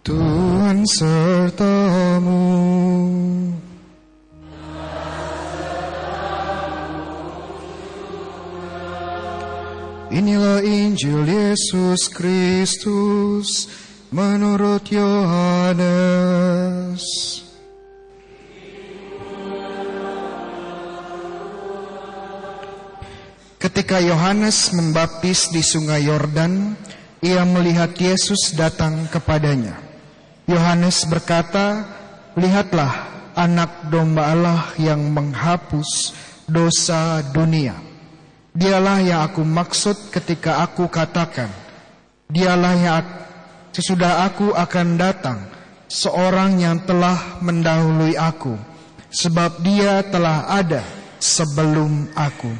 Tuhan sertamu. Inilah Injil Yesus Kristus menurut Yohanes. Ketika Yohanes membaptis di sungai Yordan, ia melihat Yesus datang kepadanya. Yohanes berkata, "Lihatlah anak domba Allah yang menghapus dosa dunia." Dialah yang aku maksud ketika aku katakan, Dialah yang sesudah aku akan datang, seorang yang telah mendahului aku, sebab dia telah ada sebelum aku.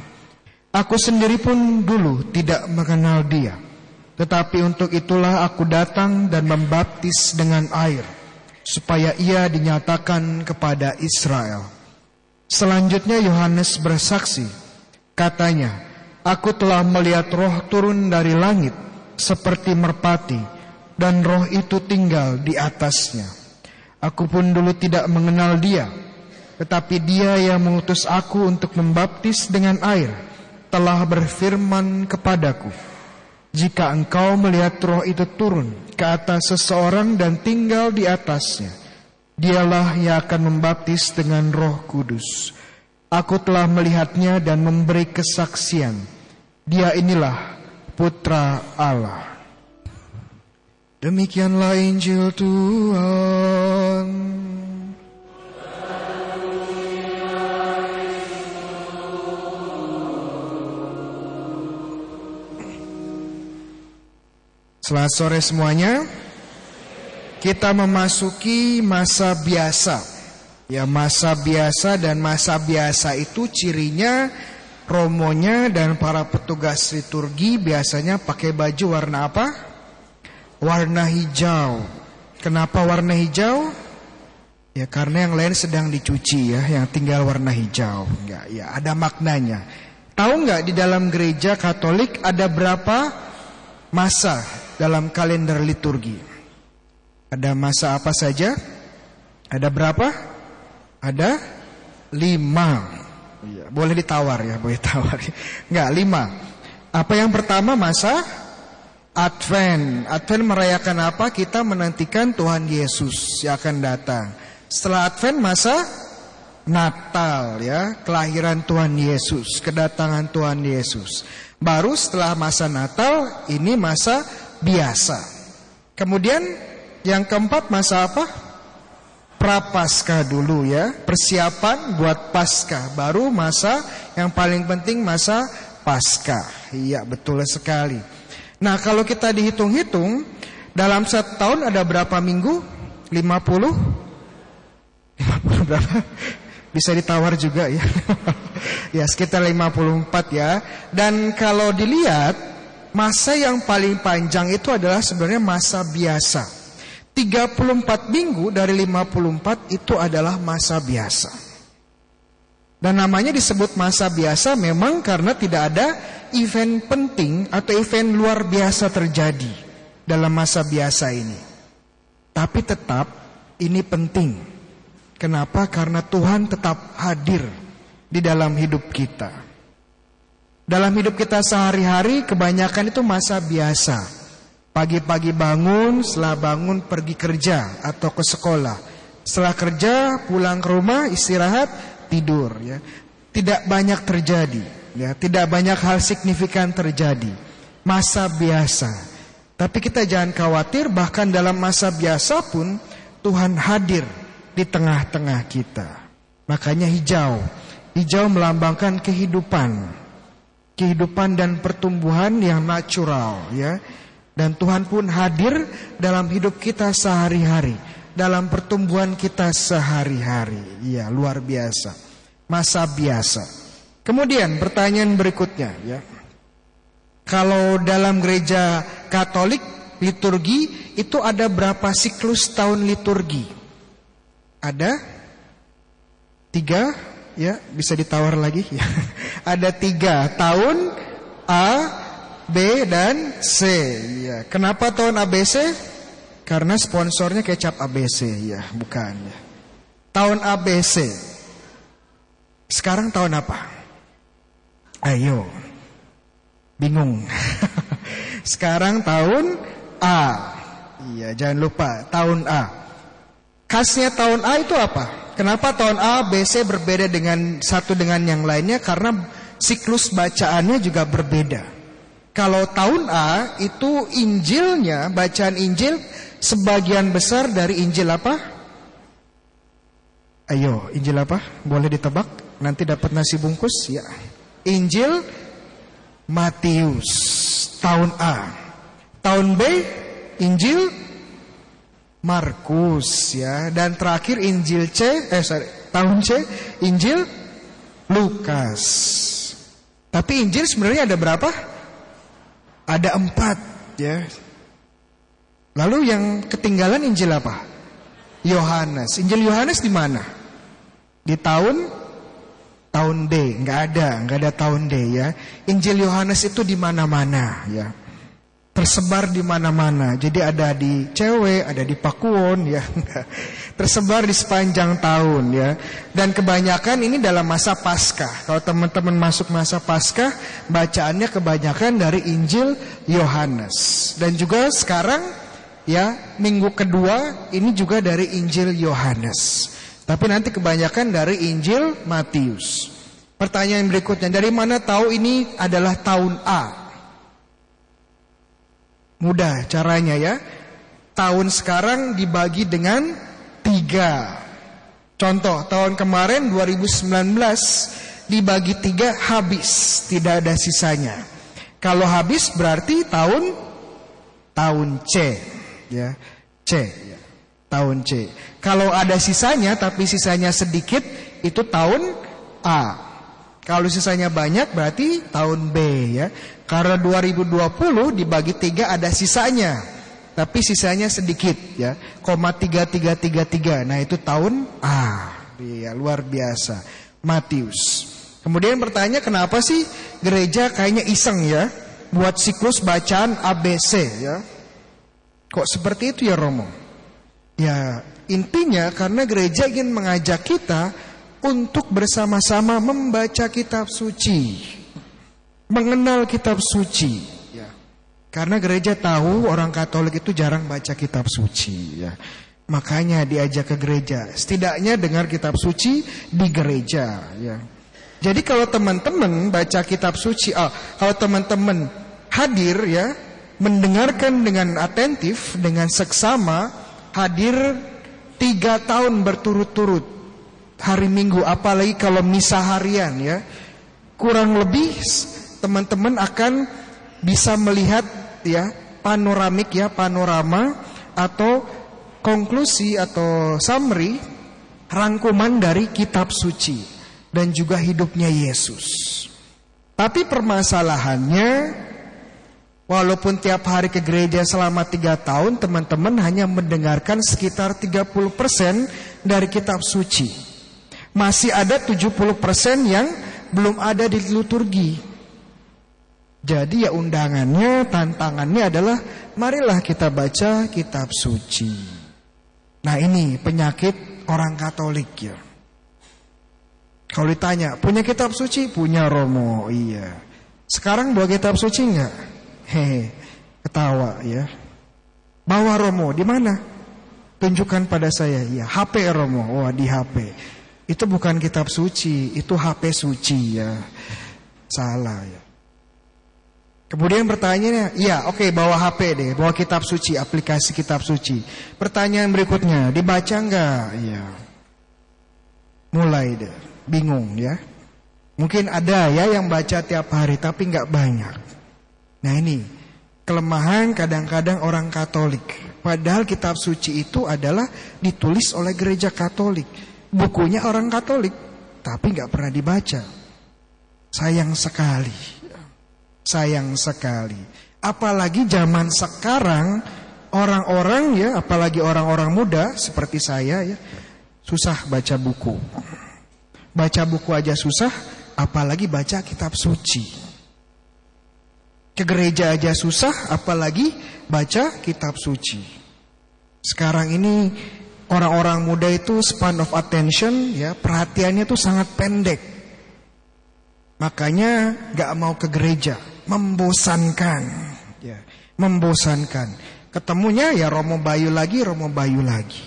Aku sendiri pun dulu tidak mengenal dia, tetapi untuk itulah aku datang dan membaptis dengan air, supaya ia dinyatakan kepada Israel. Selanjutnya Yohanes bersaksi, Katanya, aku telah melihat roh turun dari langit seperti merpati dan roh itu tinggal di atasnya. Aku pun dulu tidak mengenal dia, tetapi dia yang mengutus aku untuk membaptis dengan air telah berfirman kepadaku, jika engkau melihat roh itu turun ke atas seseorang dan tinggal di atasnya, dialah yang akan membaptis dengan roh kudus. Aku telah melihatnya dan memberi kesaksian. Dia inilah putra Allah. Demikianlah Injil Tuhan. Selamat sore semuanya. Kita memasuki masa biasa. Ya masa biasa dan masa biasa itu cirinya romonya dan para petugas liturgi biasanya pakai baju warna apa? Warna hijau. Kenapa warna hijau? Ya karena yang lain sedang dicuci ya, yang tinggal warna hijau. Enggak, ya ada maknanya. Tahu nggak di dalam gereja Katolik ada berapa masa dalam kalender liturgi? Ada masa apa saja? Ada berapa? Ada lima. Ya, boleh ditawar ya, boleh tawar. Enggak, lima. Apa yang pertama masa Advent. Advent merayakan apa? Kita menantikan Tuhan Yesus yang akan datang. Setelah Advent masa Natal ya, kelahiran Tuhan Yesus, kedatangan Tuhan Yesus. Baru setelah masa Natal ini masa biasa. Kemudian yang keempat masa apa? prapaskah dulu ya, persiapan buat pasca, baru masa yang paling penting masa pasca. Iya, betul sekali. Nah, kalau kita dihitung-hitung dalam satu tahun ada berapa minggu? 50? 50 berapa? Bisa ditawar juga ya. ya, sekitar 54 ya. Dan kalau dilihat masa yang paling panjang itu adalah sebenarnya masa biasa. 34 minggu dari 54 itu adalah masa biasa. Dan namanya disebut masa biasa memang karena tidak ada event penting atau event luar biasa terjadi dalam masa biasa ini. Tapi tetap ini penting. Kenapa? Karena Tuhan tetap hadir di dalam hidup kita. Dalam hidup kita sehari-hari kebanyakan itu masa biasa. Pagi-pagi bangun, setelah bangun pergi kerja atau ke sekolah. Setelah kerja pulang ke rumah istirahat tidur ya. Tidak banyak terjadi ya, tidak banyak hal signifikan terjadi. Masa biasa. Tapi kita jangan khawatir bahkan dalam masa biasa pun Tuhan hadir di tengah-tengah kita. Makanya hijau. Hijau melambangkan kehidupan. Kehidupan dan pertumbuhan yang natural ya dan Tuhan pun hadir dalam hidup kita sehari-hari, dalam pertumbuhan kita sehari-hari. Iya, luar biasa. Masa biasa. Kemudian pertanyaan berikutnya ya. Kalau dalam gereja Katolik liturgi itu ada berapa siklus tahun liturgi? Ada tiga ya bisa ditawar lagi ya. ada tiga tahun A B dan C. Ya. Kenapa tahun ABC? Karena sponsornya kecap ABC ya, bukan ya. Tahun ABC. Sekarang tahun apa? Ayo. Bingung. Sekarang tahun A. Iya, jangan lupa tahun A. Khasnya tahun A itu apa? Kenapa tahun A, B, C berbeda dengan satu dengan yang lainnya? Karena siklus bacaannya juga berbeda. Kalau tahun A itu Injilnya, bacaan Injil sebagian besar dari Injil apa? Ayo, Injil apa? Boleh ditebak? Nanti dapat nasi bungkus ya. Injil Matius tahun A. Tahun B Injil Markus ya dan terakhir Injil C eh sorry, tahun C Injil Lukas. Tapi Injil sebenarnya ada berapa? Ada empat ya. Lalu yang ketinggalan Injil apa? Yohanes. Injil Yohanes di mana? Di tahun tahun D, nggak ada, nggak ada tahun D ya. Injil Yohanes itu di mana-mana ya tersebar di mana-mana. Jadi ada di cewek, ada di Pakuwon ya. tersebar di sepanjang tahun ya. Dan kebanyakan ini dalam masa Paskah. Kalau teman-teman masuk masa Paskah, bacaannya kebanyakan dari Injil Yohanes. Dan juga sekarang ya, minggu kedua ini juga dari Injil Yohanes. Tapi nanti kebanyakan dari Injil Matius. Pertanyaan berikutnya, dari mana tahu ini adalah tahun A? Mudah caranya ya. Tahun sekarang dibagi dengan tiga. Contoh, tahun kemarin 2019 dibagi tiga habis, tidak ada sisanya. Kalau habis berarti tahun tahun C, ya C, ya. tahun C. Kalau ada sisanya tapi sisanya sedikit itu tahun A. Kalau sisanya banyak berarti tahun B ya. Karena 2020 dibagi tiga ada sisanya. Tapi sisanya sedikit ya. Koma tiga tiga tiga tiga. Nah itu tahun A. Iya luar biasa. Matius. Kemudian bertanya kenapa sih gereja kayaknya iseng ya. Buat siklus bacaan ABC ya. Kok seperti itu ya Romo? Ya intinya karena gereja ingin mengajak kita untuk bersama-sama membaca kitab suci mengenal kitab suci. Ya. Karena gereja tahu orang Katolik itu jarang baca kitab suci. Ya. Makanya diajak ke gereja. Setidaknya dengar kitab suci di gereja. Ya. Jadi kalau teman-teman baca kitab suci, oh, kalau teman-teman hadir ya, mendengarkan dengan atentif, dengan seksama, hadir tiga tahun berturut-turut hari Minggu, apalagi kalau misa harian ya, kurang lebih teman-teman akan bisa melihat ya panoramik ya panorama atau konklusi atau summary rangkuman dari kitab suci dan juga hidupnya Yesus. Tapi permasalahannya walaupun tiap hari ke gereja selama tiga tahun teman-teman hanya mendengarkan sekitar 30% dari kitab suci. Masih ada 70% yang belum ada di liturgi. Jadi ya undangannya, tantangannya adalah marilah kita baca kitab suci. Nah ini penyakit orang Katolik ya. Kalau ditanya, punya kitab suci? Punya Romo, iya. Sekarang bawa kitab suci enggak? Hehe, ketawa ya. Bawa Romo, di mana? Tunjukkan pada saya, iya. HP Romo, wah di HP. Itu bukan kitab suci, itu HP suci ya. Salah ya. Kemudian pertanyaannya, iya oke okay, bawa HP deh, bawa kitab suci, aplikasi kitab suci. Pertanyaan berikutnya, dibaca enggak? Iya. Mulai deh, bingung ya. Mungkin ada ya yang baca tiap hari tapi enggak banyak. Nah ini, kelemahan kadang-kadang orang Katolik. Padahal kitab suci itu adalah ditulis oleh gereja Katolik. Bukunya orang Katolik, tapi enggak pernah dibaca. Sayang sekali. Sayang sekali. Apalagi zaman sekarang orang-orang ya, apalagi orang-orang muda seperti saya ya, susah baca buku. Baca buku aja susah, apalagi baca kitab suci. Ke gereja aja susah, apalagi baca kitab suci. Sekarang ini orang-orang muda itu span of attention ya perhatiannya tuh sangat pendek. Makanya gak mau ke gereja, membosankan, ya, membosankan. Ketemunya ya Romo Bayu lagi, Romo Bayu lagi,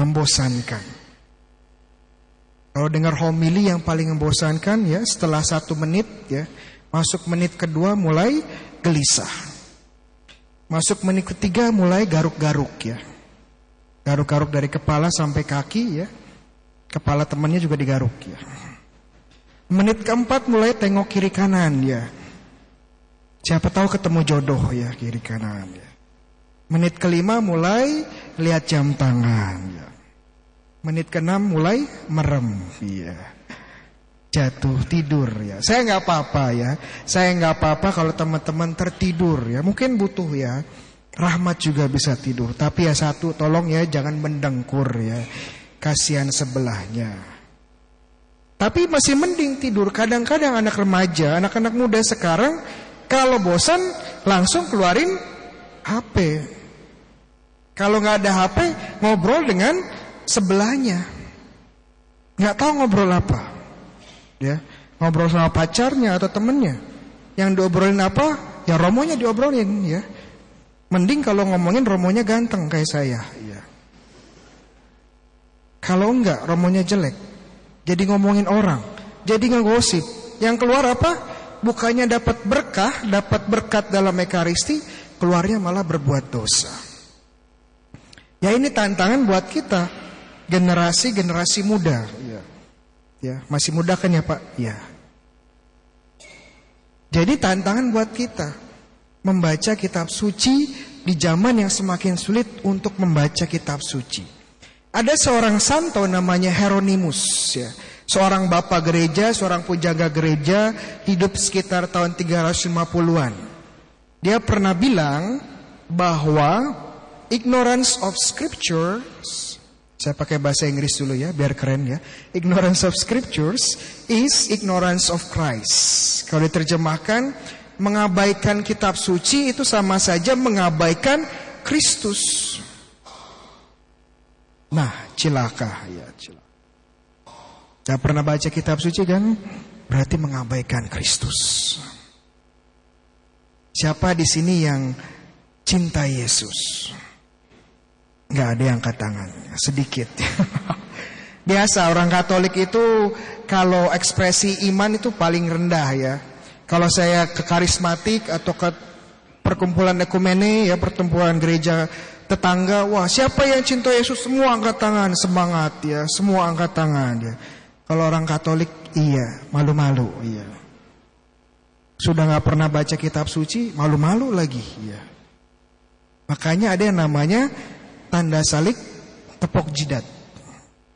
membosankan. Kalau dengar homili yang paling membosankan ya setelah satu menit ya masuk menit kedua mulai gelisah. Masuk menit ketiga mulai garuk-garuk ya. Garuk-garuk dari kepala sampai kaki ya. Kepala temannya juga digaruk ya. Menit keempat mulai tengok kiri kanan ya. Siapa tahu ketemu jodoh ya kiri kanan ya. Menit kelima mulai lihat jam tangan ya. Menit ke-6 mulai merem. Iya. Jatuh tidur ya. Saya nggak apa-apa ya. Saya nggak apa-apa kalau teman-teman tertidur ya. Mungkin butuh ya. Rahmat juga bisa tidur. Tapi ya satu tolong ya jangan mendengkur ya. Kasihan sebelahnya. Tapi masih mending tidur. Kadang-kadang anak remaja, anak-anak muda sekarang kalau bosan langsung keluarin HP. Kalau nggak ada HP ngobrol dengan sebelahnya. Nggak tahu ngobrol apa. Ya, ngobrol sama pacarnya atau temennya. Yang diobrolin apa? Ya romonya diobrolin ya. Mending kalau ngomongin romonya ganteng kayak saya, ya. Kalau enggak romonya jelek. Jadi ngomongin orang, jadi ngegosip. Yang keluar apa? Bukannya dapat berkah, dapat berkat dalam ekaristi, keluarnya malah berbuat dosa. Ya ini tantangan buat kita generasi-generasi muda. Ya. ya, masih muda kan ya Pak? Ya. Jadi tantangan buat kita membaca kitab suci di zaman yang semakin sulit untuk membaca kitab suci. Ada seorang santo namanya Heronimus ya. Seorang bapak gereja, seorang pujaga gereja hidup sekitar tahun 350-an. Dia pernah bilang bahwa ignorance of scriptures saya pakai bahasa Inggris dulu ya, biar keren ya. Ignorance of scriptures is ignorance of Christ. Kalau diterjemahkan, mengabaikan kitab suci itu sama saja mengabaikan Kristus. Nah, cilaka ya, cilaka. Gak pernah baca kitab suci kan? Berarti mengabaikan Kristus. Siapa di sini yang cinta Yesus? Nggak ada yang angkat tangan, sedikit. Biasa orang Katolik itu kalau ekspresi iman itu paling rendah ya. Kalau saya ke karismatik atau ke perkumpulan ekumene ya pertemuan gereja tetangga, wah siapa yang cinta Yesus semua angkat tangan, semangat ya, semua angkat tangan ya. Kalau orang Katolik iya, malu-malu iya. Sudah nggak pernah baca kitab suci, malu-malu lagi ya. Makanya ada yang namanya tanda salib tepok jidat.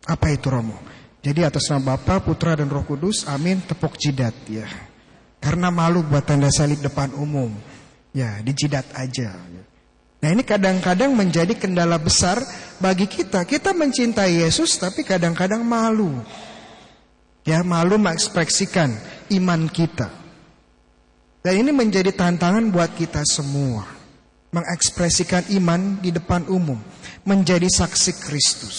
Apa itu Romo? Jadi atas nama Bapa, Putra dan Roh Kudus, amin, tepok jidat ya. Karena malu buat tanda salib depan umum. Ya, dijidat aja. Nah ini kadang-kadang menjadi kendala besar bagi kita. Kita mencintai Yesus tapi kadang-kadang malu. Ya, malu mengekspresikan iman kita. Dan ini menjadi tantangan buat kita semua mengekspresikan iman di depan umum, menjadi saksi Kristus.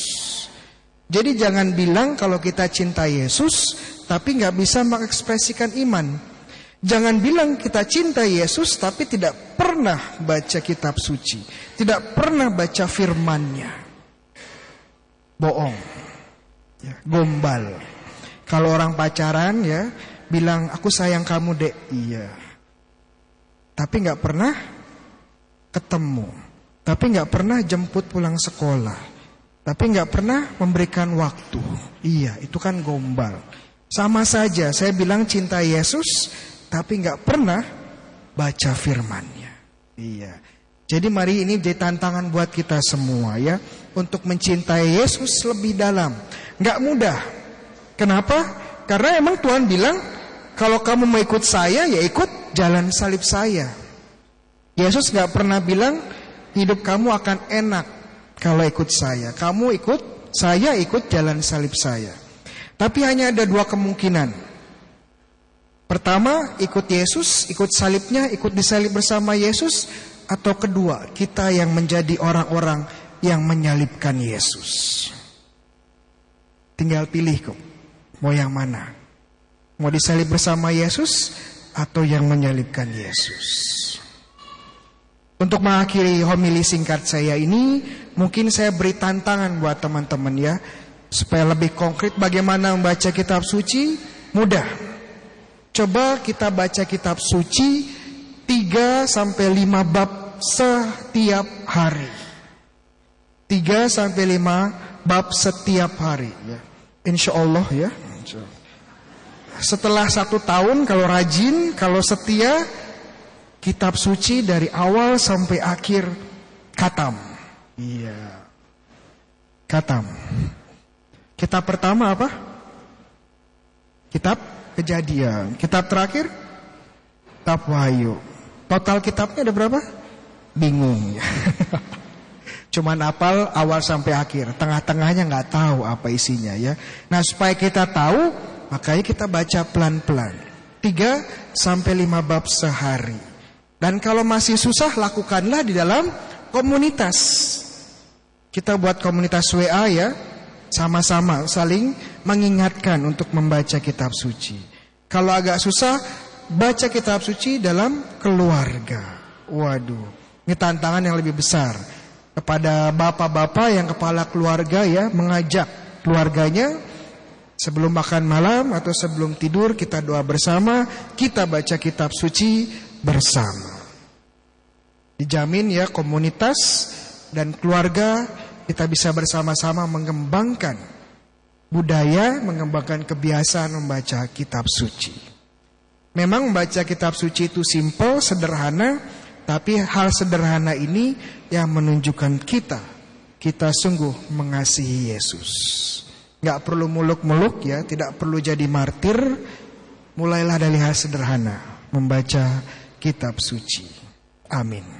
Jadi jangan bilang kalau kita cinta Yesus, tapi nggak bisa mengekspresikan iman. Jangan bilang kita cinta Yesus, tapi tidak pernah baca kitab suci, tidak pernah baca firmannya. Bohong, ya, gombal. Kalau orang pacaran ya, bilang aku sayang kamu dek, iya. Tapi nggak pernah ketemu, tapi nggak pernah jemput pulang sekolah, tapi nggak pernah memberikan waktu. Iya, itu kan gombal. Sama saja, saya bilang cinta Yesus, tapi nggak pernah baca firmannya. Iya. Jadi mari ini jadi tantangan buat kita semua ya untuk mencintai Yesus lebih dalam. Nggak mudah. Kenapa? Karena emang Tuhan bilang kalau kamu mau ikut saya ya ikut jalan salib saya. Yesus gak pernah bilang hidup kamu akan enak kalau ikut saya. Kamu ikut, saya ikut jalan salib saya. Tapi hanya ada dua kemungkinan. Pertama, ikut Yesus, ikut salibnya, ikut disalib bersama Yesus, atau kedua, kita yang menjadi orang-orang yang menyalibkan Yesus. Tinggal pilih kok, mau yang mana? Mau disalib bersama Yesus atau yang menyalibkan Yesus? Untuk mengakhiri homili singkat saya ini, mungkin saya beri tantangan buat teman-teman ya, supaya lebih konkret bagaimana membaca kitab suci, mudah. Coba kita baca kitab suci 3 sampai 5 bab setiap hari. 3 sampai 5 bab setiap hari ya. Insya Allah ya. Setelah satu tahun kalau rajin, kalau setia, kitab suci dari awal sampai akhir katam. Iya. Katam. Kitab pertama apa? Kitab Kejadian. Kitab terakhir Kitab Wahyu. Total kitabnya ada berapa? Bingung. Cuman apal awal sampai akhir, tengah-tengahnya nggak tahu apa isinya ya. Nah supaya kita tahu, makanya kita baca pelan-pelan. Tiga sampai lima bab sehari. Dan kalau masih susah lakukanlah di dalam komunitas. Kita buat komunitas WA ya, sama-sama saling mengingatkan untuk membaca kitab suci. Kalau agak susah, baca kitab suci dalam keluarga. Waduh, ini tantangan yang lebih besar. Kepada bapak-bapak yang kepala keluarga ya, mengajak keluarganya sebelum makan malam atau sebelum tidur kita doa bersama, kita baca kitab suci bersama. Dijamin ya komunitas dan keluarga kita bisa bersama-sama mengembangkan budaya, mengembangkan kebiasaan membaca kitab suci. Memang membaca kitab suci itu simple, sederhana, tapi hal sederhana ini yang menunjukkan kita, kita sungguh mengasihi Yesus. Gak perlu muluk-muluk ya, tidak perlu jadi martir, mulailah dari hal sederhana, membaca kitab suci. Amin.